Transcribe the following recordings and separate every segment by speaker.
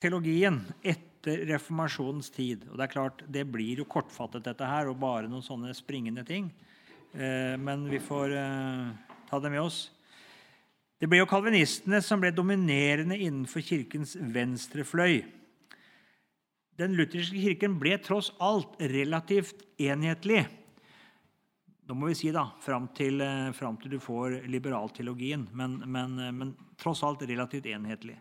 Speaker 1: teologien etter reformasjonens tid. Og Det er klart, det blir jo kortfattet, dette her, og bare noen sånne springende ting. Eh, men vi får eh, ta det med oss. Det ble jo kalvinistene som ble dominerende innenfor kirkens venstrefløy. Den lutherske kirken ble tross alt relativt enhetlig. Nå må vi si da, fram til, eh, til du får liberalteologien, men, men, men tross alt relativt enhetlig.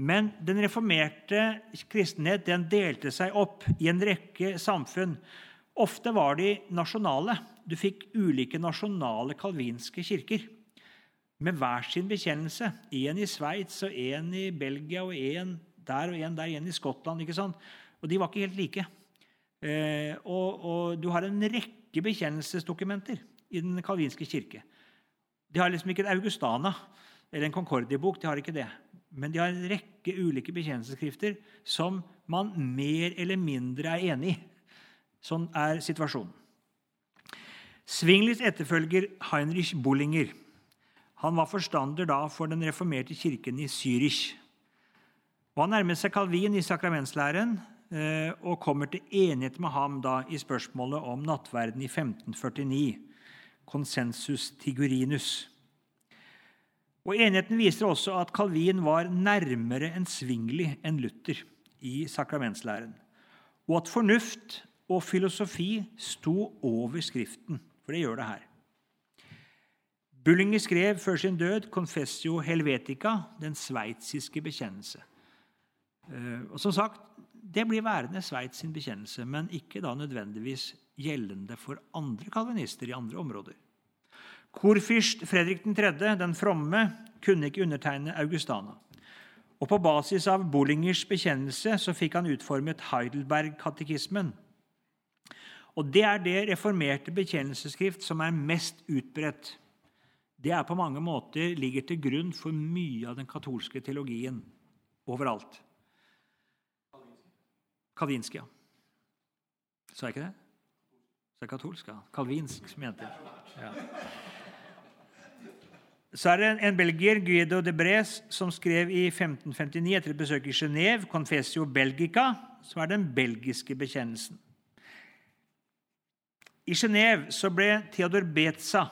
Speaker 1: Men den reformerte kristenhet den delte seg opp i en rekke samfunn. Ofte var de nasjonale. Du fikk ulike nasjonale kalvinske kirker med hver sin bekjennelse. En i Sveits, og en i Belgia, og en der og en der, en i Skottland. ikke sant? Og de var ikke helt like. Eh, og, og, du har en rekke bekjennelsesdokumenter i Den kalvinske kirke. De har liksom ikke en Augustana eller en Concordia-bok. de har ikke det. Men de har en rekke ulike bekjennelsesskrifter som man mer eller mindre er enig i. Sånn er situasjonen. Svinglis etterfølger Heinrich Bullinger han var forstander da for den reformerte kirken i Zürich. Han nærmet seg Calvin i sakramentslæren eh, og kommer til enighet med ham da i spørsmålet om nattverden i 1549, konsensus tigurinus. Og Enigheten viser også at Calvin var nærmere en svingelig enn Luther i sakramentslæren, og at fornuft og filosofi sto over Skriften. For det gjør det her. Bullinger skrev før sin død 'Confessio Helvetica', den sveitsiske bekjennelse. Eh, og som sagt, Det blir værende Sveits sin bekjennelse, men ikke da nødvendigvis gjeldende for andre kalvinister i andre områder. Korfyrst Fredrik 3., den fromme, kunne ikke undertegne Augustana. Og På basis av Bollingers bekjennelse så fikk han utformet Heidelberg-katekismen. Og Det er det reformerte bekjennelsesskrift som er mest utbredt. Det er på mange måter ligger til grunn for mye av den katolske teologien overalt. Kalvinsk, ja. Sa jeg ikke det? Sa er katolsk? Kalvinsk, som mente ja. Så er det en belgier, Guido de Bres, som skrev i 1559 etter et besøk i Genéve, 'Confessio Belgica', som er den belgiske bekjennelsen. I Genéve ble Theodor Betza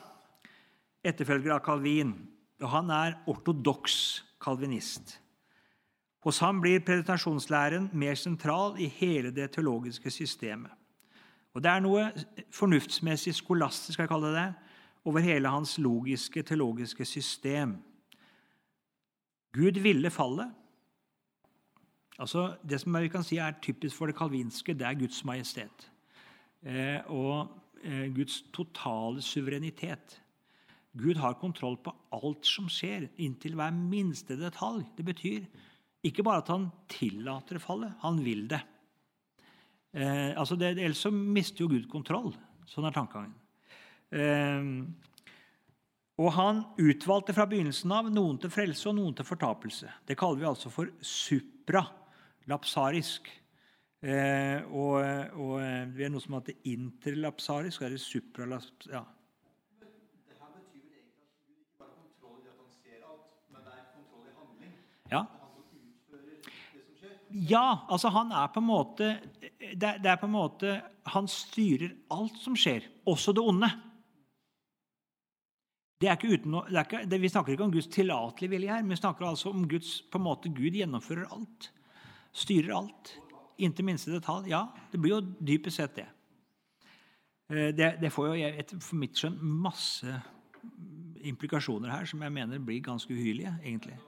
Speaker 1: etterfølger av Calvin, og han er ortodoks kalvinist. Hos ham blir presentasjonslæren mer sentral i hele det teologiske systemet. Og Det er noe fornuftsmessig skolastisk skal jeg kalle det, over hele hans logiske, teologiske system. Gud ville fallet. Altså, det som vi kan si er typisk for det kalvinske, det er Guds majestet. Eh, og eh, Guds totale suverenitet. Gud har kontroll på alt som skjer, inntil hver minste detalj. Det betyr ikke bare at han tillater fallet, han vil det. Eh, altså det ellers så mister jo Gud kontroll. Sånn er tankegangen. Eh, og han utvalgte fra begynnelsen av noen til frelse og noen til fortapelse. Det kaller vi altså for supralapsarisk. Eh, og, og vi er noe som heter interlapsarisk. Er det supralapsarisk? Ja. Ja. Ja, altså han er på en måte det, det, er på en måte Han styrer alt som skjer, også det onde. Det uten, det ikke, vi snakker ikke om Guds tillatelige vilje her, men vi snakker altså om Guds på en måte Gud gjennomfører alt. Styrer alt. Inntil minste detalj. Ja, det blir jo dypest sett det. Eh, det, det får jo et, for mitt skjønn masse implikasjoner her som jeg mener blir ganske uhyrlige, egentlig.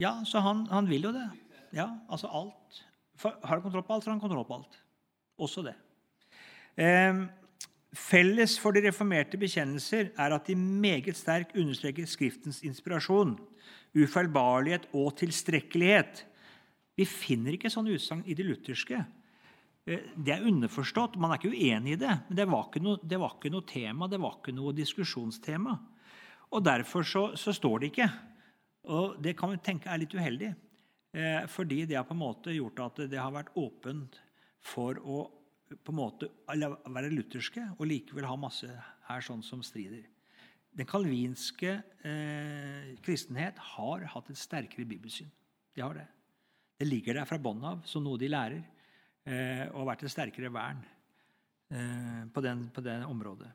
Speaker 1: Ja, så han, han vil jo det. Ja, altså alt. For, har du kontroll på alt, så har han kontroll på alt. Også det. Eh, felles for de reformerte bekjennelser er at de meget sterkt understreker Skriftens inspirasjon, ufeilbarlighet og tilstrekkelighet. Vi finner ikke sånne utsagn i det lutherske. Eh, det er underforstått, man er ikke uenig i det, men det var ikke noe, var ikke noe tema, det var ikke noe diskusjonstema. Og Derfor så, så står det ikke. Og Det kan vi tenke er litt uheldig, eh, fordi det har på en måte gjort at det har vært åpent for å på en måte være lutherske og likevel ha masse her sånn som strider. den kalvinske eh, kristenhet har hatt et sterkere bibelsyn. De har det. Det ligger der fra bånn av som noe de lærer, eh, og har vært et sterkere vern eh, på, den, på det området.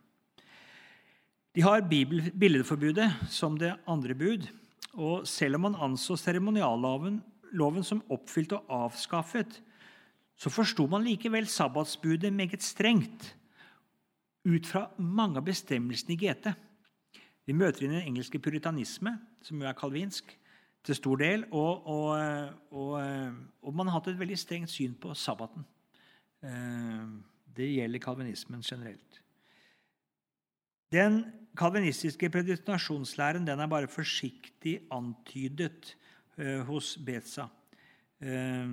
Speaker 1: De har billedforbudet som det andre bud. Og selv om man anså seremonialloven som oppfylt og avskaffet, så forsto man likevel sabbatsbudet meget strengt ut fra mange av bestemmelsene i GT. Vi møter inn den engelske puritanisme, som jo er kalvinsk, til stor del. Og, og, og, og, man har hatt et veldig strengt syn på sabbaten. Eh, det gjelder kalvinismen generelt. Den kalvinistiske predestinasjonslæren den er bare forsiktig antydet eh, hos Beza. Eh,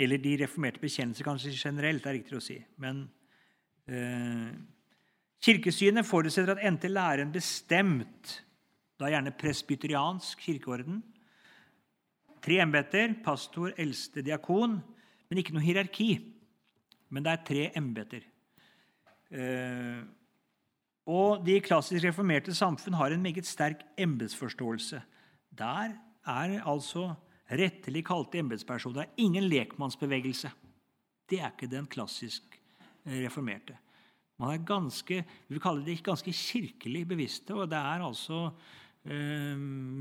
Speaker 1: eller de reformerte bekjennelser, kanskje generelt, er riktig å si. Men eh, kirkesynet forutsetter at endte læren bestemt, da gjerne presbyteriansk kirkeorden, tre embeter, pastor, eldste, diakon, men ikke noe hierarki. Men det er tre embeter. Eh, og de klassisk reformerte samfunn har en meget sterk embetsforståelse. Der er altså rettelig kalte embetspersoner ingen lekmannsbevegelse. Det er ikke den klassisk eh, reformerte. Man er ganske, vi vil kalle det ganske kirkelig bevisste, og det er altså eh,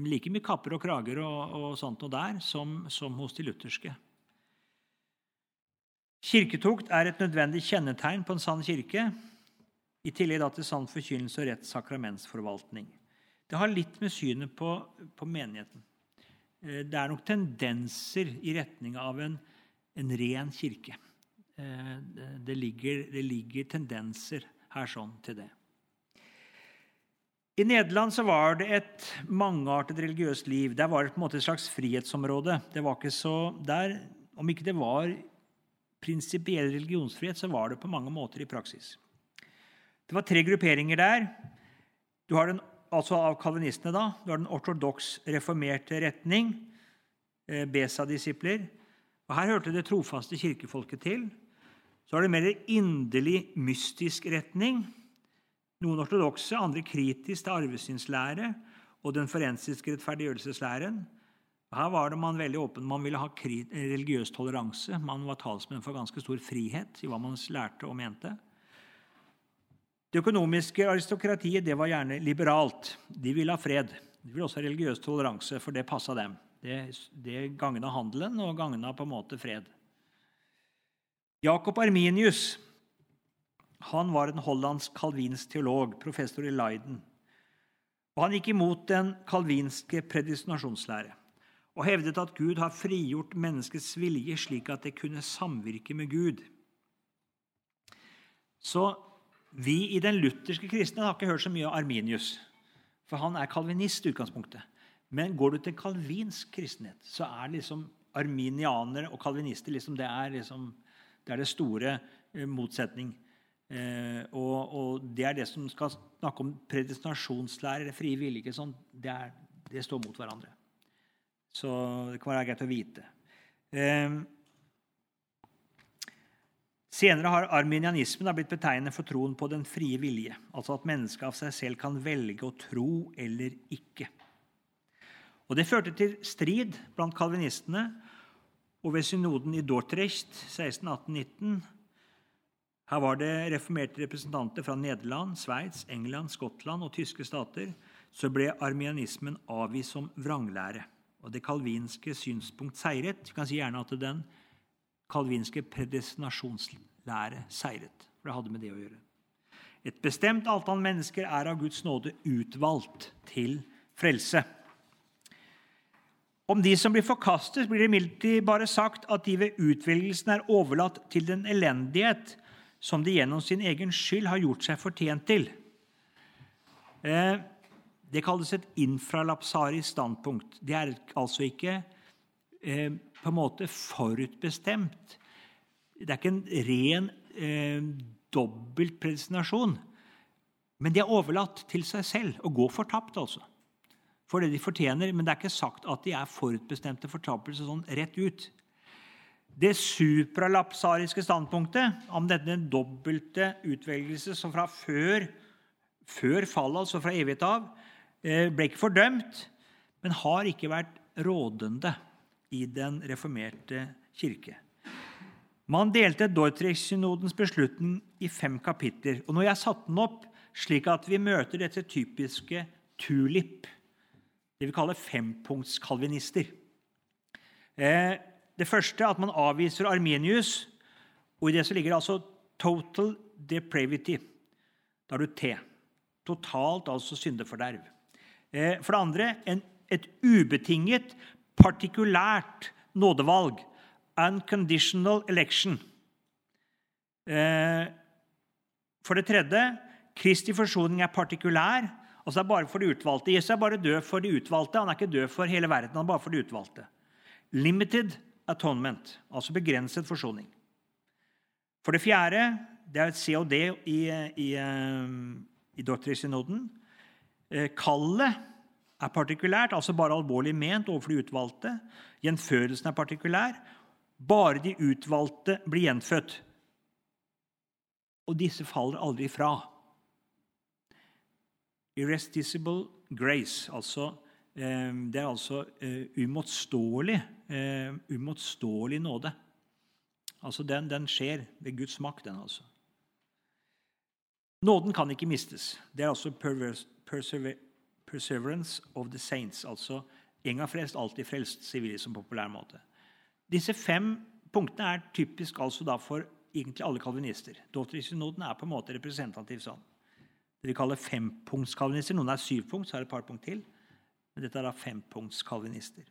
Speaker 1: like mye kapper og krager og, og sånt og der som, som hos de lutherske. Kirketukt er et nødvendig kjennetegn på en sann kirke. I tillegg til sann forkynnelse og rett sakramentsforvaltning. Det har litt med synet på, på, menigheten. Eh, det er nok tendenser i retning av en, en ren kirke. Eh, det ligger, det ligger, tendenser her sånn til det. I Nederland så var det et mangeartet religiøst liv. Der var det på en måte et slags frihetsområde. Det var ikke så, der, Om ikke det var prinsipiell religionsfrihet, så var det på mange måter i praksis. Det var tre grupperinger der. Du har den, altså Av kalvinistene. da, Du har den ortodoks reformerte retning, eh, Besa-disipler. Og Her hørte det trofaste kirkefolket til. Så har du mer inderlig mystisk retning. Noen ortodokse, andre kritisk til arvesynslære og den forensiske rettferdiggjørelseslæren. Her var det man veldig åpen. Man ville ha religiøs toleranse. Man var talsmenn for ganske stor frihet i hva man lærte og mente. Det økonomiske aristokratiet det var gjerne liberalt. De ville ha fred. De ville også ha religiøs toleranse, for det passa dem. Det, det gagna handelen og gagna på en måte fred. Jakob Arminius han var en hollandsk kalvinsk teolog, professor i Leiden. Og Han gikk imot den kalvinske predestinasjonslære og hevdet at Gud har frigjort menneskets vilje slik at det kunne samvirke med Gud. Så vi i den lutherske kristne har ikke hørt så mye av Arminius. For han er kalvinist i utgangspunktet. Men går du til kalvinsk kristenhet, så er liksom arminianere og kalvinister liksom, det, er liksom, det er det store eh, motsetning. Eh, og, og, det er det som skal snakke om predestinasjonslære eller frie vilje. Sånn, det, er, det, står mot hverandre. Så det kan være greit å vite. Eh, Senere har arminianismen blitt betegnet for troen på den frie vilje, altså at mennesket av seg selv kan velge å tro eller ikke. Og Det førte til strid blant kalvinistene, og ved synoden i Dortrecht 1618-19 her var det reformerte representanter fra Nederland, Sveits, England, Skottland og tyske stater. Så ble arminianismen avvist som vranglære. Og det kalvinske synspunkt seiret. Vi kan si gjerne at den kalvinske predestinasjonslære seiret. For det hadde med det å gjøre. Et bestemt antall mennesker er av Guds nåde utvalgt til frelse. Om de som blir forkastet, blir det imidlertid bare sagt at de ved utvelgelsen er overlatt til den elendighet som de gjennom sin egen skyld har gjort seg fortjent til. Eh, det kalles et infralapsarisk standpunkt. Det er altså ikke eh, på en måte forutbestemt. Det er ikke en ren eh, dobbelt predestinasjon. Men de er overlatt til seg selv og går fortapt, altså. For det de fortjener. Men det er ikke sagt at de er forutbestemte fortapelse sånn rett ut. Det supralapsariske standpunktet om denne dobbelte utvelgelse som fra før, før fallet, altså fra evighet av, eh, ble ikke fordømt, men har ikke vært rådende i den reformerte kirke. Man delte Dortrich-synodens beslutning i fem kapitler. Og når jeg satte den opp slik at vi møter dette typiske tulip, det vi kaller fempunktskalvinister eh, Det første at man avviser Armenius, og i det så ligger det altså total depravity. Da har du T. Totalt, altså syndeforderv. Eh, for det andre en, et ubetinget, partikulært nådevalg unconditional election. Eh, for det tredje Kristi forsoning er partikulær. altså er bare for de utvalgte. Jesus er bare død for de utvalgte. Han er ikke død for hele verden. han er bare for de utvalgte. Limited atonement, altså begrenset forsoning. For det fjerde det er et COD i, i, eh, i doktrinssynoden. Eh, kallet er partikulært, altså bare alvorlig ment overfor de utvalgte. Gjenfødelsen er partikulær. Bare de utvalgte blir gjenfødt. Og disse faller aldri fra. Irrestisible grace, altså eh, Det er altså umotståelig uimotståelig, eh, uimotståelig nåde. Altså den, den, skjer ved Guds makt, den altså. Nåden kan ikke mistes. Det er altså perseverance of the saints. Altså en gang frelst, alltid frelst, sier som populær måte. Disse fem punktene er typisk altså da for egentlig alle kalvinister. Dottersynoden er på en måte representativ sånn. Det vi kaller fempunktskalvinister. Noen er syvpunkt, så er det et par punkt til. Men dette er da fempunktskalvinister.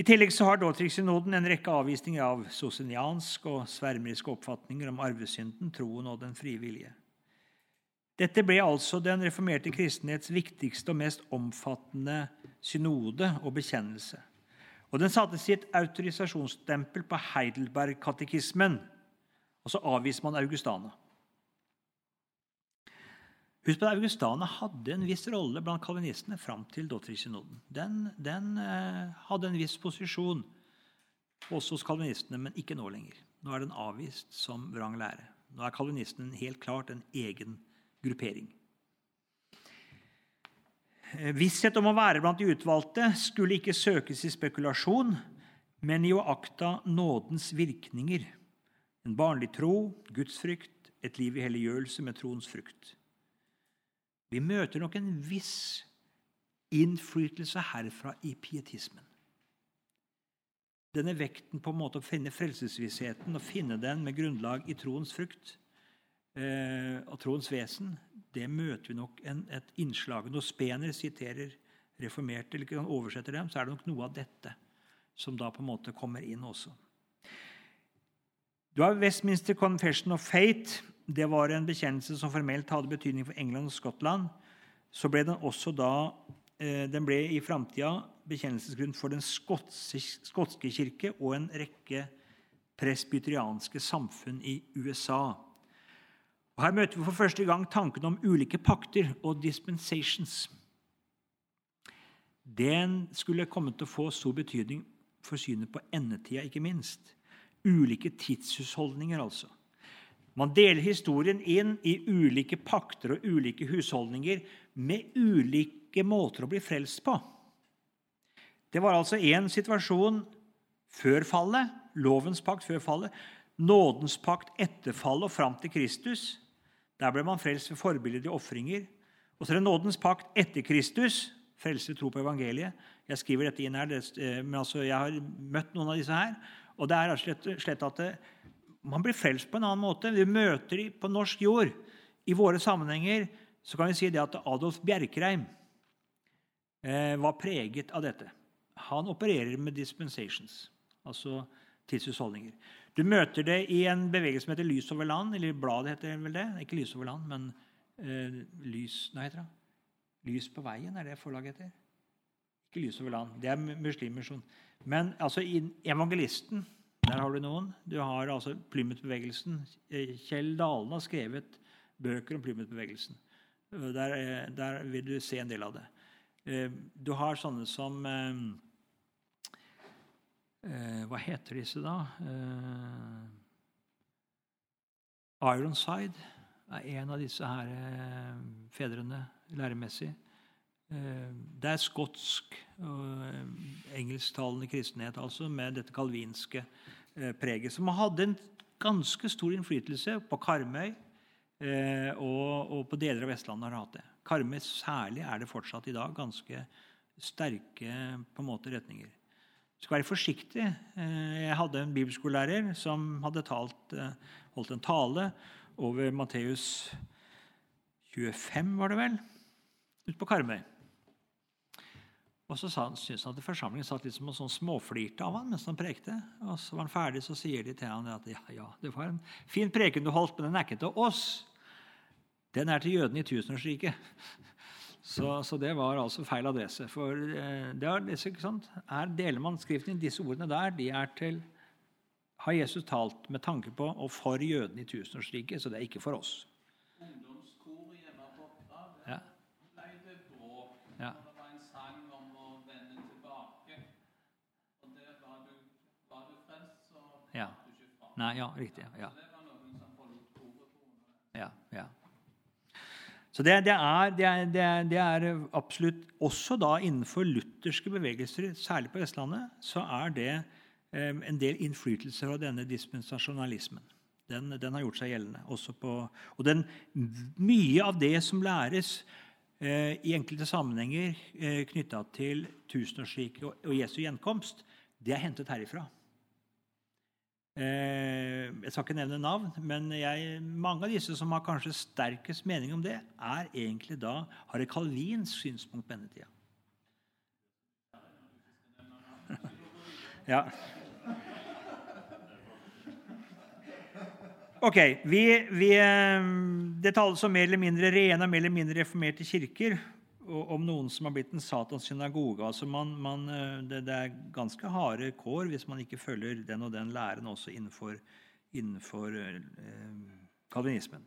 Speaker 1: I tillegg så har Dottersynoden en rekke avvisninger av sosiniansk og svermeriske oppfatninger om arvesynden, troen og den frie vilje. Dette ble altså den reformerte kristenhets viktigste og mest omfattende synode og bekjennelse. Og den satte sitt autorisasjonsstempel på Heidelberg-katekismen. Og så avviser man Augustana. Husk på at Augustana hadde en viss rolle blant kalvinistene fram til Dottersynoden. Den, den eh, hadde en viss posisjon også hos kalvinistene, men ikke nå lenger. Nå er den avvist som vrang lære. Nå er kalvinisten helt klart en egen gruppering. Eh, visshet om å være blant de utvalgte skulle ikke søkes i spekulasjon, men i å akta nådens virkninger. En barnlig tro, gudsfrykt, et liv i helliggjørelse med troens frukt. Vi møter nok en viss innflytelse herfra i pietismen. Denne vekten på en måte å finne frelsesvissheten og finne den med grunnlag i troens frukt eh, og troens vesen, det møter vi nok en, et innslag Når Spener siterer reformerte, eller kan oversetter dem, så er det nok noe av dette som da på en måte kommer inn også. Du har Westminster Confession of Fate. Det var en bekjennelse som formelt hadde betydning for England og Skottland. Så ble den også da eh, den ble i framtida bekjennelsesgrunn for den skotske, skotske kirke og en rekke presbyterianske samfunn i USA. Og Her møter vi for første gang tanken om ulike pakter og dispensations. Den skulle komme til å få stor betydning for synet på endetida, ikke minst. Ulike tidshusholdninger, altså. Man deler historien inn i ulike pakter og ulike husholdninger med ulike måter å bli frelst på. Det var altså én situasjon før fallet, lovens pakt før fallet, nådens pakt etter fallet og fram til Kristus. Der ble man frelst ved forbilledlige ofringer. Og så er det nådens pakt etter Kristus. Frelse tro på evangeliet. Jeg skriver dette inn her, eh, men altså, jeg har møtt noen av disse her. Og det er slett, slett at det, man blir frelst på en annen måte. Vi møter dem på norsk jord. I våre sammenhenger så kan vi si det at Adolf Bjerkreim eh, var preget av dette. Han opererer med dispensations, altså tidshusholdninger. Du møter det i en bevegelse som heter Lys over land. Eller bladet heter vel det. Ikke Lys over land, men eh, Lys Nei, heter det? Lys på veien er det forlaget heter. Ikke Lys over land. Det er muslimmisjon. Men altså, i Evangelisten der har du noen. Du har altså Plymouth-bevegelsen. Eh, Kjell Dalen har skrevet bøker om Plymouth-bevegelsen. Eh, der, eh, der, vil du se en del av det. Du har sånne som eh, Hva heter disse, da? Eh, Ironside. er en av disse her eh, fedrene læremessig. Eh, det er skotsk og eh, engelsktalende kristenhet altså, med dette kalvinske eh, preget, som hadde en ganske stor innflytelse på Karmøy og, og, på deler av Vestlandet. har hatt det. Karmøy særlig er det fortsatt i dag ganske sterke på en måte retninger. Skal være forsiktig. Eh, jeg hadde en bibelskolelærer som hadde talt, holdt en tale over Matteus 25, var det vel, ute på Karmøy. Og så syntes han at forsamlingen satt liksom og sånn småflirte av han mens han prekte. Og så var han ferdig, så sier de til han at ja, ja, det var en fin preken du holdt, men den er ikke til oss. Den er til jødene i tusenårsriket. Så, så, det var altså feil adresse. For eh, det er, ikke sant? Her deler man Skriften i disse ordene der. De er til har Jesus talt med tanke på og for jødene i tusenårsriket, så det er ikke for oss.
Speaker 2: Ungdomskoret var borte.
Speaker 1: Ja.
Speaker 2: ble det bråk.
Speaker 1: Ja.
Speaker 2: Det var en sang om å vende tilbake. Og der var du, var du frelst, så
Speaker 1: Ja.
Speaker 2: du ikke fra.
Speaker 1: Nei, ja, riktig. Ja.
Speaker 2: Så det var noen som forlot koret på grunn av det.
Speaker 1: ja, ja. Så det, det, er, det, er, det, er, absolutt Også da innenfor lutherske bevegelser, særlig på Vestlandet, så er det eh, en del innflytelser av denne dispensasjonalismen. Den, den har gjort seg gjeldende. På, og den, mye av det som læres eh, i enkelte sammenhenger eh, knytta til tusenårsriket og, og Jesu gjenkomst, det er hentet herifra. Eh, jeg skal ikke nevne navn, men jeg, mange av disse som har kanskje sterkest mening om det, er egentlig da har et synspunkt på denne tida. Ja. Ok, vi, vi, eh, Det tales om mer eller mindre rene og mer eller mindre reformerte kirker. Om noen som har blitt en Satans synagoge. Altså man, man, eh, det, det, er ganske harde kår hvis man ikke følger den og den læren også innenfor, innenfor eh, kalvinismen.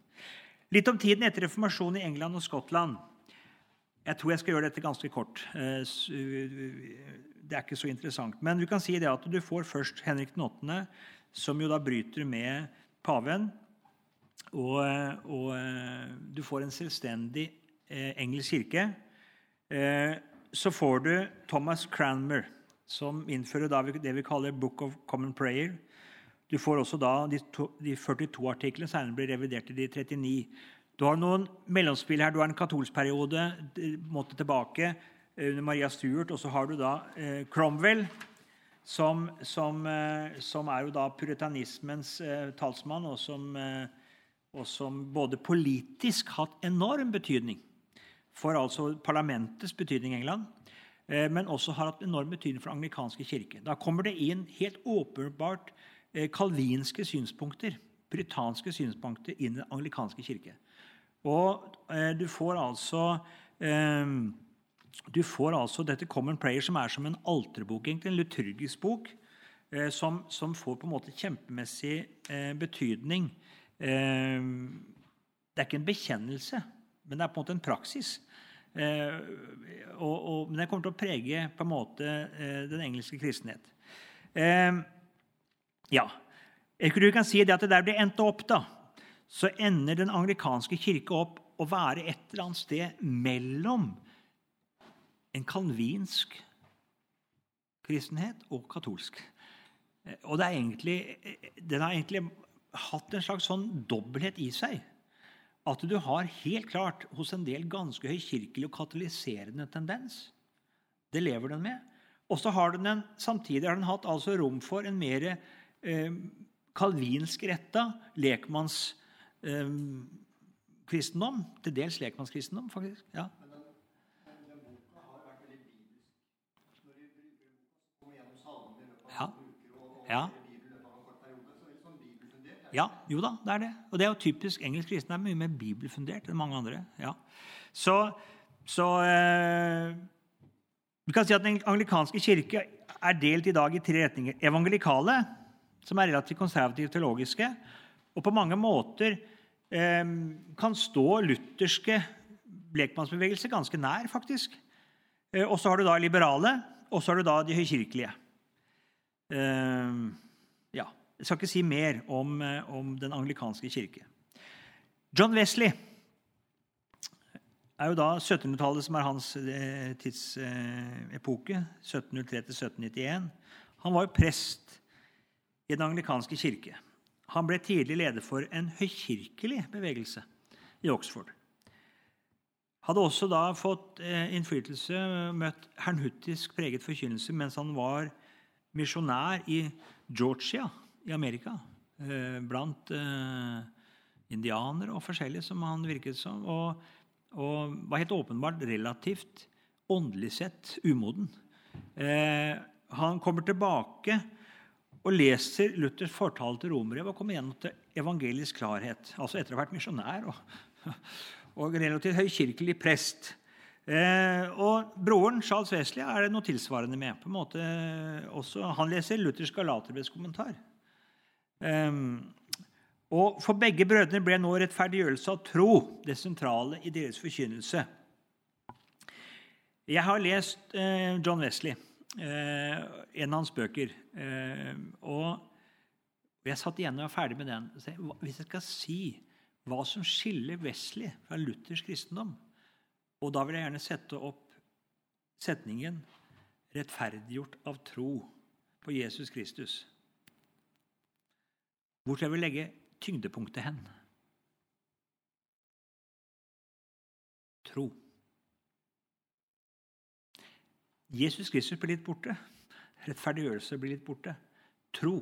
Speaker 1: Litt om tiden etter reformasjonen i England og Skottland. Jeg tror jeg skal gjøre dette ganske kort. Eh, det er ikke så interessant. Men du kan si det at du får først Henrik 8., som jo da bryter med paven. Og, og du får en selvstendig eh, engelsk kirke. Eh, så får du Thomas Cranmer, som innfører det vi kaller Book of Common Prayer. Du får også da de, to, de 42 artiklene, senere blir revidert til de 39. Du har noen mellomspill her. Du har en katolsk periode måtte tilbake under Maria Stuart. Og så har du da eh, Cromwell, som, som, eh, som, er jo da puritanismens eh, talsmann, og som, eh, og som både politisk hatt enorm betydning for altså parlamentets betydning i England, eh, men også har hatt enorm betydning for den anglikanske kirke. Da kommer det inn helt åpenbart eh, kalvinske synspunkter, britanske synspunkter inn i den anglikanske kirke. Og eh, du får altså du får altså dette Common Prayer, som er som en alterbok, egentlig, en liturgisk bok, som, som, får på en måte kjempemessig betydning. Det er ikke en bekjennelse, men det er på en måte en praksis. Eh, og, og, men den kommer til å prege på en måte eh, den engelske kristenhet. Eh, ja. Tror du kan si det at det der blir endt opp, da, så ender den anglikanske kirke opp å være et eller annet sted mellom en kalvinsk kristenhet og katolsk. Og det er egentlig, Den har egentlig hatt en slags sånn dobbelthet i seg. At du har helt klart hos en del ganske høykirkelig og katalyserende tendens. Det lever den med. Og så har den en, samtidig har den hatt altså rom for en mer eh, kalvinsk retta lekmannskristendom. Eh, til dels lekmannskristendom, faktisk. ja. Ja. Ja. Jo da, det er det. Og det er jo typisk engelsk kristen er mye mer bibelfundert enn mange andre. Ja. Så, så eh, Vi kan si at Den anglikanske kirke er delt i dag i tre retninger. Evangelikale, som er relativt konservative teologiske, og på mange måter eh, kan stå lutherske blekmannsbevegelser ganske nær, faktisk. Eh, og så har du da liberale, og så har du da de høykirkelige. Ja, Jeg skal ikke si mer om, uh, om, den anglikanske kirke. John Wesley er jo da 1700-tallet som er hans eh, tidsepoke. 1703-1791. Han var jo prest i Den anglikanske kirke. Han ble tidlig leder for en høykirkelig bevegelse i Oxford. Hadde også da fått eh, innflytelse, møtt hernhuttisk preget forkynnelse mens han var misjonær i Georgia i Amerika. Eh, blant eh, indianere og forskjellige, som han virket som. Og, og var helt åpenbart relativt åndelig sett umoden. Eh, han kommer tilbake og leser Luthers fortale til romerbrevet og kommer igjennom til evangelisk klarhet. Altså etter å ha vært misjonær og, og relativt høykirkelig prest. Eh, og Broren Charles Wesley er det noe tilsvarende med. på en måte også, Han leser Luthers Galaterbrevs kommentar. Eh, og For begge brødrene ble nå rettferdiggjørelse av tro det sentrale i deres forkynnelse. Jeg har lest eh, John Wesley. Eh, en av hans bøker. Eh, og jeg satt igjen og var ferdig med den. Hvis jeg skal si hva som skiller Wesley fra Luthers kristendom Og da vil jeg gjerne sette opp setningen 'rettferdiggjort av tro på Jesus Kristus'. Hvor skal vil legge tyngdepunktet hen? Tro. Jesus Kristus blir litt borte. Rettferdiggjørelse blir litt borte. Tro.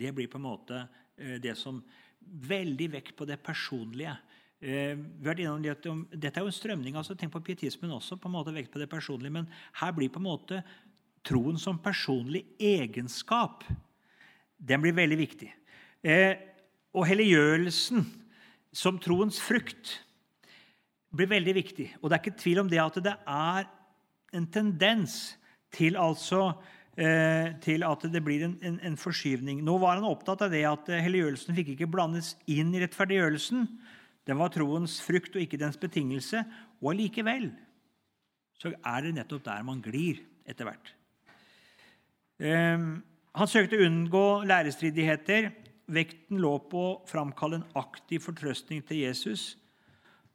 Speaker 1: Det blir på en måte eh, det som Veldig vekt på det personlige. Eh, dette er jo en strømning. altså Tenk på pietismen også. på en måte vekt på det personlige, Men her blir på en måte troen som personlig egenskap den blir veldig viktig. Eh, og helliggjørelsen som troens frukt blir veldig viktig. Og det er ikke tvil om det at det er en tendens til, altså, eh, til at det blir en, en, en, forskyvning. Nå var han opptatt av det at eh, helliggjørelsen fikk ikke blandes inn i rettferdiggjørelsen. Den var troens frukt og ikke dens betingelse. Og allikevel så er det nettopp der man glir etter hvert. Eh, han søkte å unngå lærestridigheter. Vekten lå på å framkalle en aktiv fortrøstning til Jesus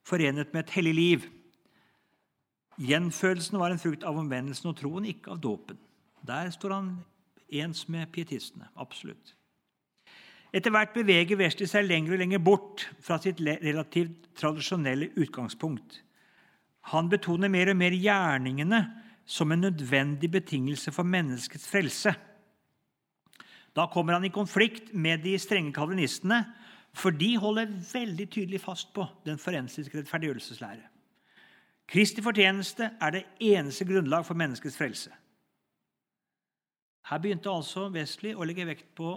Speaker 1: forenet med et hellig liv. Gjenfølelsen var en frukt av omvendelsen og troen, ikke av dåpen. Der står han ens med pietistene. Absolutt. Etter hvert beveger Wesley seg lenger og lenger bort fra sitt relativt tradisjonelle utgangspunkt. Han betoner mer og mer gjerningene som en nødvendig betingelse for menneskets frelse. Da kommer han i konflikt med de strenge kalvinistene, for de holder veldig tydelig fast på den forensiske rettferdiggjørelseslære. Kristi fortjeneste er det eneste grunnlag for menneskets frelse. Her begynte altså Wesley å legge vekt på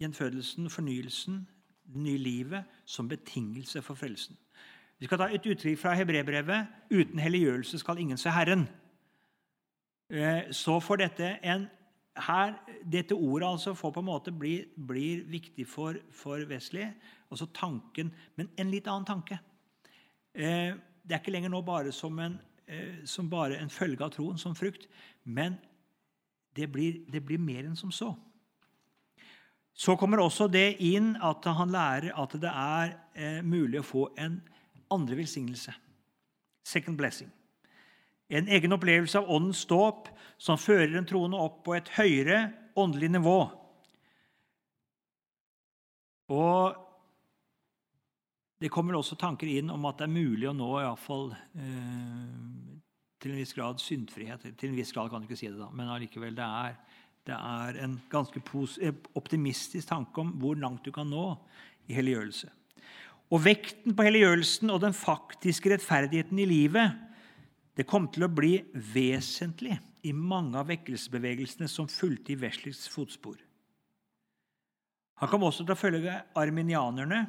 Speaker 1: gjenfødelsen, fornyelsen, det nye livet, som betingelse for frelsen. Vi skal ta et uttrykk fra hebrebrevet. Uten helliggjørelse skal ingen se Herren. Eh, så får dette en her, Dette ordet altså får på en måte bli, blir viktig for, for Wesley. Altså tanken, men en litt annen tanke. Eh, det er ikke lenger nå bare som, en, eh, som bare en følge av troen, som frukt. Men det blir, det blir mer enn som så. Så kommer også det inn at han lærer at det er eh, mulig å få en andre velsignelse. Second blessing. En egen opplevelse av åndens dåp som fører den troende opp på et høyere åndelig nivå. Og det kommer også tanker inn om at det er mulig å nå iallfall eh, til en viss grad syndfrihet. Til en viss grad kan du ikke si det, da, men allikevel det er, det er en ganske eh, optimistisk tanke om hvor langt du kan nå i helliggjørelse. Og vekten på helliggjørelsen og den faktiske rettferdigheten i livet det kom til å bli vesentlig i mange av vekkelsesbevegelsene som fulgte i Wesleys fotspor. Han kom også til å følge arminianerne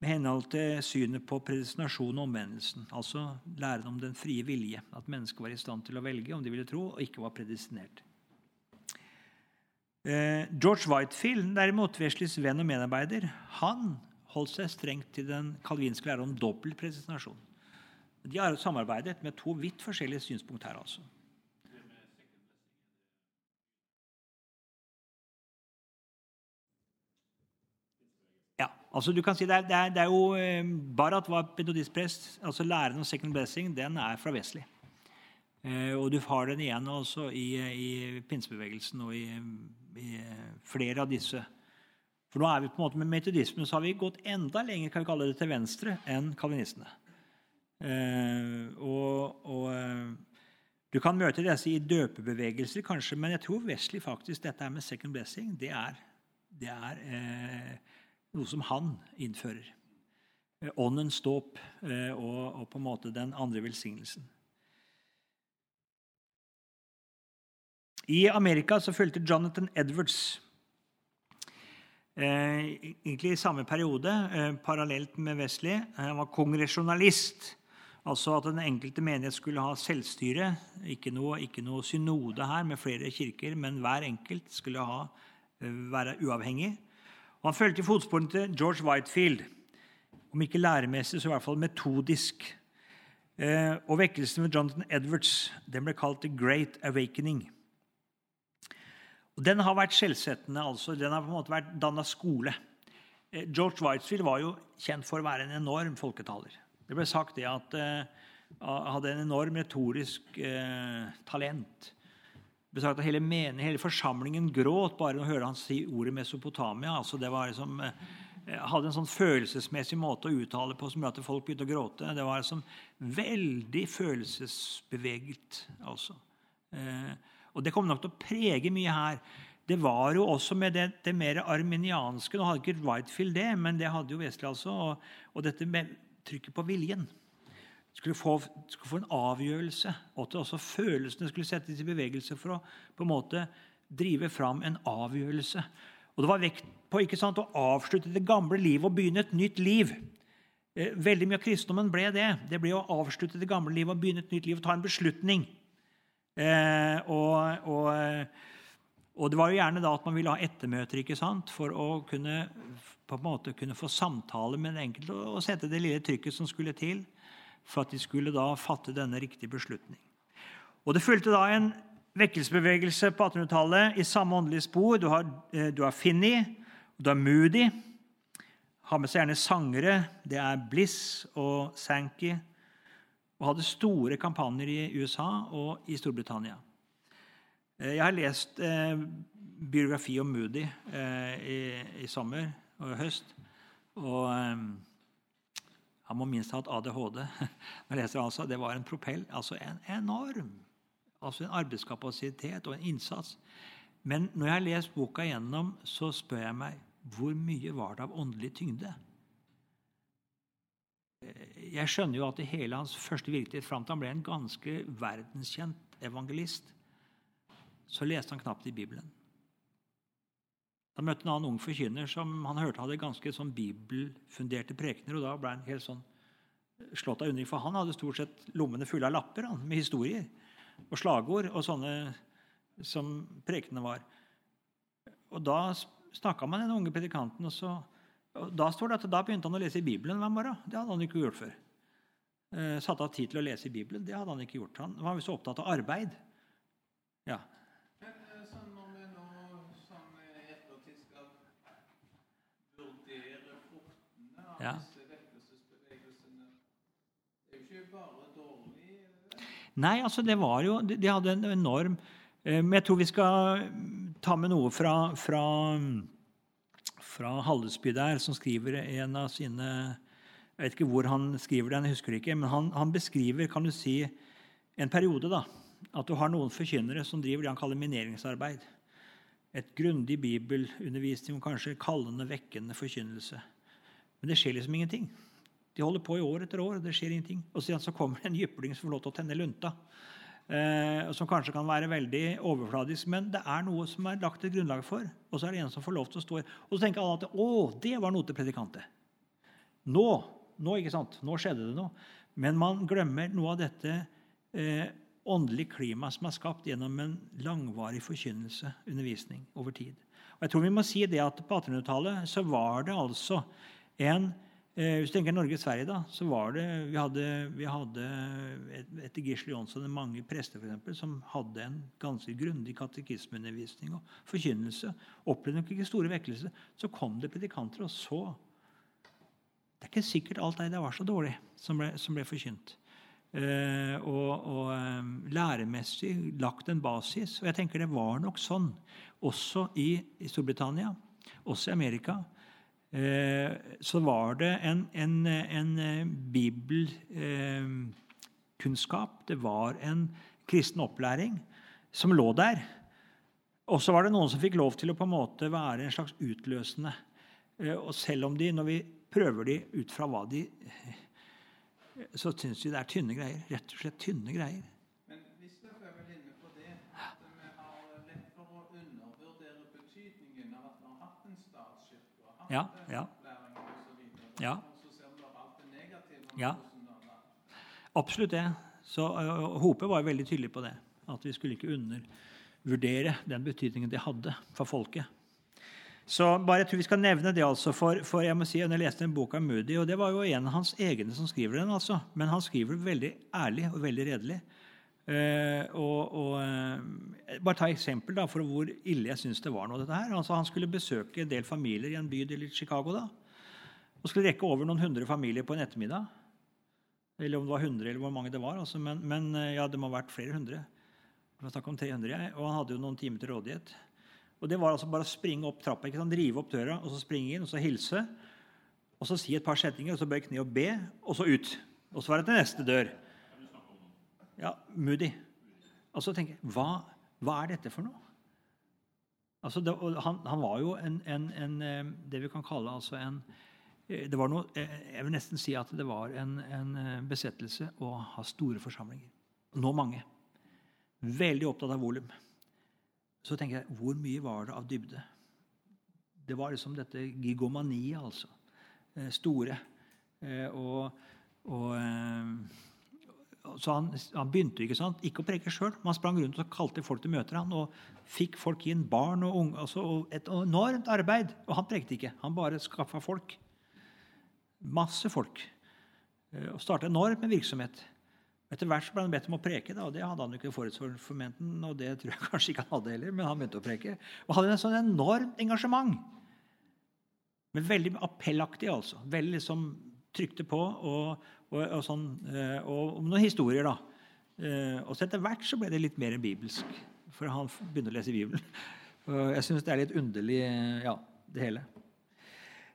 Speaker 1: med henhold til synet på predestinasjon og omvendelsen, altså læren om den frie vilje, at mennesket var i stand til å velge om de ville tro, og ikke var predestinert. Eh, George Whitefield, derimot, Wesleys venn og medarbeider, han holdt seg strengt til den kalvinske lære om dobbel predestinasjon. De har samarbeidet med to vidt forskjellige synspunkt her. altså. Ja, Altså du kan si Det er, det er, det er jo eh, Barat var metodistprest. altså Læren om second blessing den er fra Wesley. Eh, og du har den igjen også i, i pinsebevegelsen og i, i, flere av disse. For nå er vi på en måte Med metodismen så har vi gått enda lenger kan vi kalle det, til venstre enn kalvinistene. Eh, og, og eh, Du kan møte disse i døpebevegelser, kanskje, men jeg tror Wesley faktisk dette med second blessing det er, det er eh, noe som han innfører. Eh, åndens dåp eh, og, og, på en måte den andre velsignelsen. I Amerika så fulgte Jonathan Edwards eh, egentlig i samme periode, parallelt med Wesley. Han var kongresjonalist, altså at den enkelte menighet skulle ha selvstyre. Ikke noe, ikke noe synode her med flere kirker, men hver enkelt skulle ha, eh, være uavhengig. Og han fulgte i fotsporene til George Whitefield. Om ikke læremessig, så i hvert fall metodisk. Eh, og vekkelsen med Jonathan Edwards den ble kalt The Great Awakening. Og Den har vært skjellsettende. altså. Den har på en måte vært danna skole. Eh, George Whitefield var jo kjent for å være en enorm folketaler. Det ble sagt det at han uh, hadde en enorm retorisk uh, talent. Det ble sagt at hele, menen, hele forsamlingen gråt bare når hørte han si ordet Mesopotamia. altså det var liksom, uh, hadde en sånn følelsesmessig måte å uttale på som gjorde at folk begynte å gråte. Det var liksom veldig følelsesbeveget. altså. Eh, og det kommer nok til å prege mye her. Det var jo også med det, det mer arminianske Nå hadde ikke Whitefield det, men det hadde jo Wesley. altså, og, og, dette med trykket på viljen. Skulle få, skulle få en avgjørelse, og at også følelsene skulle settes i bevegelse for å på en måte drive fram en avgjørelse. Og Det var vekt på ikke sant, å avslutte det gamle livet og begynne et nytt liv. Eh, veldig mye av kristendommen ble det. Det ble å avslutte det gamle livet og begynne et nytt liv og ta en beslutning. Eh, og, og, og, det var jo gjerne da at man ville ha ettermøter ikke sant? for å kunne, på en måte kunne få samtale med den enkelte og sette det lille trykket som skulle til for at de skulle da fatte denne riktige beslutning. Og Det fulgte da en vekkelsesbevegelse på 1800-tallet i samme åndelige spor. Du har, eh, du har Finney, du har Moody. Har med seg gjerne sangere. Det er Bliss og Sankey og hadde store kampanjer i USA og i Storbritannia. Eh, jeg har lest eh, biografi om Moody eh, i, i, sommer og høst. Og eh, han må minst ha hatt ADHD. Jeg leser altså, Det var en propell. altså En enorm altså en arbeidskapasitet og en innsats. Men når jeg har lest boka gjennom, så spør jeg meg hvor mye var det av åndelig tyngde? jeg skjønner jo at i hele hans første virkelighet fram til han ble en ganske verdenskjent evangelist, så leste han knapt i Bibelen. Han møtte en annen ung forkynner som han hørte hadde ganske sånn bibelfunderte prekener. og Da ble han helt sånn slått av undring, for han hadde stort sett lommene fulle av lapper han, med historier og slagord og sånne som prekenene var. Og Da snakka man med den unge predikanten, og så da står det at da begynte han å lese i Bibelen hver morgen. Det hadde han ikke gjort før. Eh, satt av tid til å lese i Bibelen. Det hadde han ikke gjort. Han var så opptatt av arbeid. Ja.
Speaker 2: Men eh, sånn når vi nå som ettertid skal vurdere fruktene av
Speaker 1: Ja.
Speaker 2: disse vekkelsesbevegelsene Det er jo ikke bare dårlig. Eh,
Speaker 1: Nei, altså det var jo De de hadde en enorm eh, Men jeg tror vi skal ta med noe fra, fra, fra Hallesby der, som skriver en av sine Jeg vet ikke hvor han skriver den, jeg husker det ikke, men han, han beskriver kan du si, en periode. da, At du har noen forkynnere som driver det han kaller mineringsarbeid. Et grundig bibelundervisning kanskje kallende, vekkende forkynnelse. Men det skjer liksom ingenting. De holder på i år etter år, og det skjer ingenting. Og så kommer det en jypling som får lov til å tenne lunta. Eh, som kanskje kan være veldig overfladisk, men det er noe som er lagt et grunnlag for. Og så er det en som får lov til å stå her. Og så tenker alle at å, det var noe til predikantet. Nå, nå, ikke sant? nå skjedde det noe. Men man glemmer noe av dette eh, åndelige klimaet som er skapt gjennom en langvarig forkynnelse, undervisning, over tid. Og jeg tror vi må si det at På 1800-tallet så var det altså en eh, Hvis du tenker Norge-Sverige, da, så var det Vi hadde, vi hadde et, etter Gisle Jonsson mange prester for eksempel, som hadde en ganske grundig katekismeundervisning og forkynnelse. Opplevde nok ikke store vekkelser. Så kom det predikanter, og så Det er ikke sikkert alt det der var så dårlig som ble, som ble forkynt. Eh, og, og eh, læremessig lagt en basis. Og jeg tenker det var nok sånn også i, i Storbritannia, også i Amerika. Eh, så var det en, en, en eh, bibelkunnskap, det var en kristen opplæring, som lå der. Og så var det noen som fikk lov til å på en måte være en slags utløsende. Eh, og selv om de, når vi prøver de ut fra hva de Så syns de det er tynne greier. Rett og slett tynne greier.
Speaker 2: Men Wisløff er vel inne på det at vi har lett for å undervurdere betydningen av at vi har hatt en statskirke og hatt
Speaker 1: Ja, ja. Ja. Ja. Absolutt det. Så uh, Hope var veldig tydelig på det. At vi skulle ikke undervurdere den betydningen det hadde for folket. Så bare jeg tror vi skal nevne det, altså, for, for jeg må si, jeg leste en bok av Moody, og det var jo en av hans egne som skriver den, altså, men han skriver veldig ærlig og veldig redelig. Eh, og, og, eh, bare ta eksempel da, for hvor ille jeg syns det var. nå, dette her. Altså, han skulle besøke en del familier i en bydel i Chicago. da, og skulle rekke over noen hundre familier på en ettermiddag. Eller om det var 100, eller hvor mange det var. Altså, men, men eh, ja, det må ha vært flere hundre. Det om 300, jeg, og han hadde jo noen timer til rådighet. Og det var altså bare å springe opp trappa, ikke sant? drive opp døra, og så springe inn, og så hilse. Og så si et par setninger, og så bøye kne og be, og så ut. Og så var det til neste dør. Ja, Moody. Og så tenker jeg, hva, hva er dette for noe? Altså, det, han, han var jo en, en, en, eh, det vi kan kalle altså en eh, det var noe, eh, Jeg vil nesten si at det var en, besettelse å ha store forsamlinger. Nå mange. Veldig opptatt av volum. Så tenker jeg, hvor mye var det av dybde? Det var liksom dette gigomaniet, altså. Store. Og, og så han, han begynte ikke sant? ikke å preke sjøl. Han sprang rundt og kalte folk til møter. han, Og fikk folk inn, barn og unge. Altså, og et enormt arbeid. Og han prekte ikke. Han bare skaffa folk. Masse folk. Eh, Og starta enormt med virksomhet. Etter hvert så ble han bedt om å preke, da, og det hadde han jo ikke forut for. Og det tror jeg kanskje ikke han hadde heller, men han begynte å preke. Og hadde en sånn enormt engasjement. Men veldig appellaktig, altså. Veldig liksom trykte på, og, og, og sånn, eh, og om noen historier, da. Eh, Og så etter hvert så ble det litt mer bibelsk, for han begynte å lese Bibelen. Og jeg syns det er litt underlig, ja, det hele.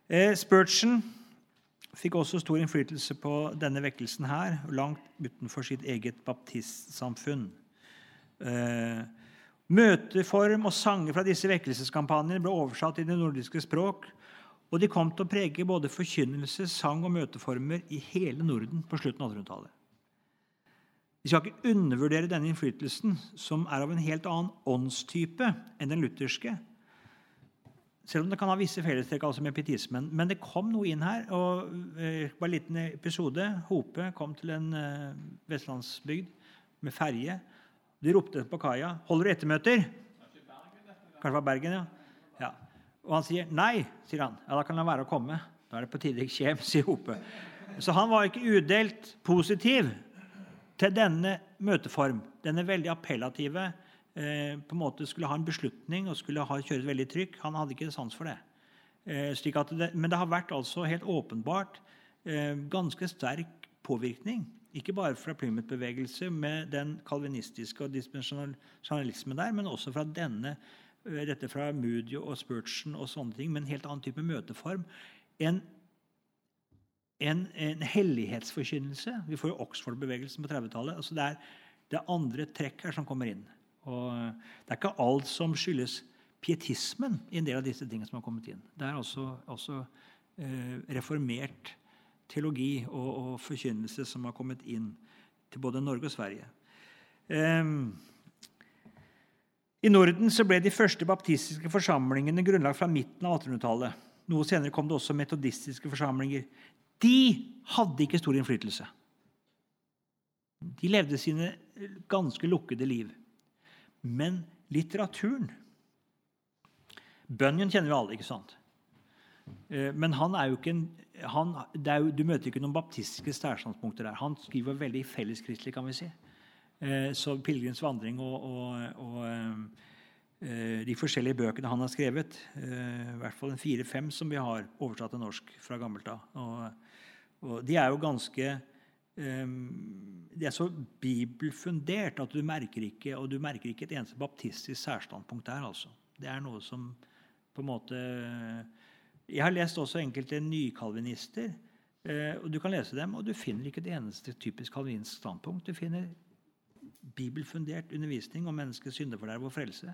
Speaker 1: Eh, Spurgeon fikk også stor innflytelse på denne vekkelsen her, langt utenfor sitt eget baptistsamfunn. Møteform og sanger fra disse vekkelseskampanjene ble oversatt i det nordiske språk, og de kom til å prege både forkynnelse, sang og møteformer i hele Norden på slutten av 1800-tallet. Vi skal ikke undervurdere denne innflytelsen, som er av en helt annen åndstype enn den lutherske. Selv om det kan ha visse fellestrekk altså med pietismen. Men det kom noe inn her. og Det var en liten episode. Hope kom til en eh, vestlandsbygd med ferje. De ropte på kaia 'Holder du ettermøter?' Kanskje det var Bergen, ja. Og han sier 'nei', sier han. Ja, da kan han være å komme. Da er det på tide jeg kommer, sier Hope. Så han var ikke udelt positiv til denne møteform. Denne veldig appellative eh, på en måte skulle ha en beslutning og skulle ha kjøre veldig trykk. Han hadde ikke sans for det. Eh, det men det har vært altså helt åpenbart eh, ganske sterk påvirkning. Ikke bare fra Plymouth-bevegelse med den kalvinistiske og dispensjonalismen der, men også fra denne, dette fra Moody og Spurgeon og sånne ting, med en helt annen type møteform. En en, en hellighetsforkynnelse. Vi får jo Oxford-bevegelsen på 30-tallet. Altså det, det er andre trekk her som kommer inn. Og det er ikke alt som skyldes pietismen i en del av disse tingene som har kommet inn. Det er også, også eh, reformert teologi og, og, forkynnelse som har kommet inn til både Norge og Sverige. Um, I Norden ble de første baptistiske forsamlingene grunnlagt fra midten av 1800-tallet. Noe senere kom det også metodistiske forsamlinger. De hadde ikke stor innflytelse. De levde sine ganske lukkede liv. Men litteraturen Bunyan kjenner vi alle, ikke sant? Eh, Men han er jo ikke en han, er jo, Du møter ikke noen baptistiske stærstandspunkter der. Han skriver veldig felleskristelig, kan vi si. Eh, Så 'Pilegrims vandring' og, og, og eh, de forskjellige bøkene han har skrevet. Eh, I hvert fall en fire-fem som vi har oversatt til norsk fra gammelt av. Og, og de er jo ganske eh, De er så bibelfundert at du merker ikke og du merker ikke et eneste baptistisk særstandpunkt der. altså. Det er noe som på en måte Jeg har lest også enkelte nykalvinister. Eh, og Du kan lese dem, og du finner ikke et eneste typisk kalvinsk standpunkt. Du finner bibelfundert undervisning om menneskets syndeforderv og frelse,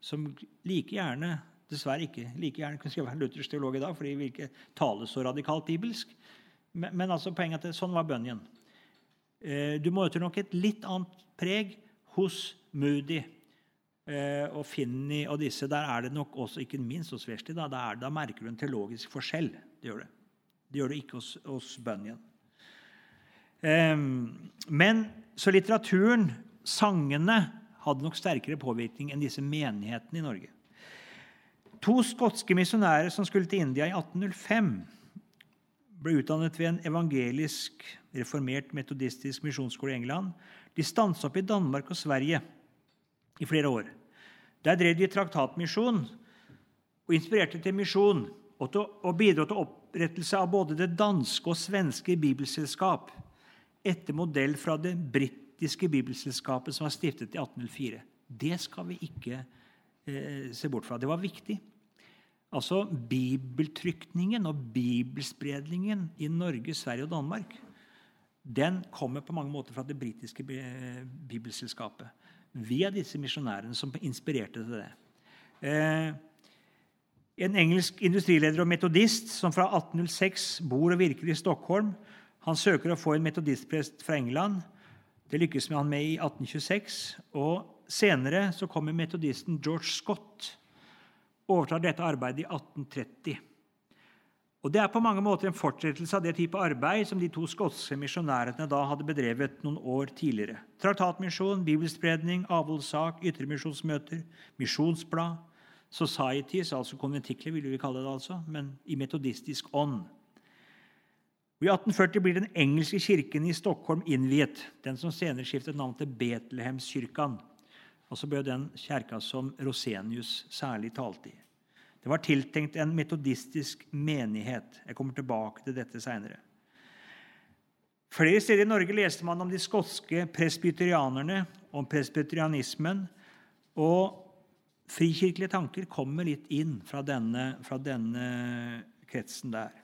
Speaker 1: som like gjerne dessverre ikke like gjerne kunne skrive en luthersk teolog i dag, fordi vi ikke taler så radikalt bibelsk. Men, men altså poenget til, sånn var bønnen. Eh, du møter nok et litt annet preg hos Moody eh, og Finney og disse. Der er det nok også, ikke minst hos Versti, da, der, da, merker du en teologisk forskjell. Det gjør det. Det gjør det ikke hos, hos Bunyan. Eh, men så litteraturen sangene hadde nok sterkere påvirkning enn disse menighetene i Norge. To skotske misjonærer som skulle til India i 1805, ble utdannet ved en evangelisk, reformert metodistisk misjonsskole i England. De stanset opp i Danmark og Sverige i flere år. Der drev de traktatmisjon og inspirerte til misjon og, og bidro til opprettelse av både det danske og svenske bibelselskap etter modell fra det britiske britiske bibelselskapet som var stiftet i 1804. Det skal vi ikke eh, se bort fra. Det var viktig. Altså Bibeltrykningen og bibelspredningen i Norge, Sverige og Danmark den kommer på mange måter fra det britiske bibelselskapet. Via disse misjonærene som inspirerte til det. Eh, en engelsk industrileder og metodist som fra 1806 bor og virker i Stockholm, han søker å få en metodistprest fra England. Det lykkes med han med i 1826. og Senere så kommer metodisten George Scott overtar dette arbeidet i 1830. Og Det er på mange måter en fortsettelse av det type arbeid som de to skotske misjonærene da hadde bedrevet noen år tidligere. Traktatmisjon, bibelspredning, avholdssak, ytremisjonsmøter, misjonsblad, societies, altså konventikler, ville vi kalle det altså, men i metodistisk ånd. I 1840 blir den engelske kirken i Stockholm innviet, den som senere skiftet navn til Betlehemskirken. Og så ble den kirka som Rosenius særlig talte i. Det var tiltenkt en metodistisk menighet. Jeg kommer tilbake til dette seinere. Flere steder i Norge leste man om de skotske presbyterianerne, om presbyterianismen. Og frikirkelige tanker kommer litt inn fra denne, fra denne kretsen der.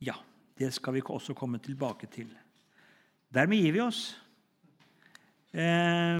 Speaker 1: Ja, det skal vi også komme tilbake til. Dermed gir vi oss. Eh,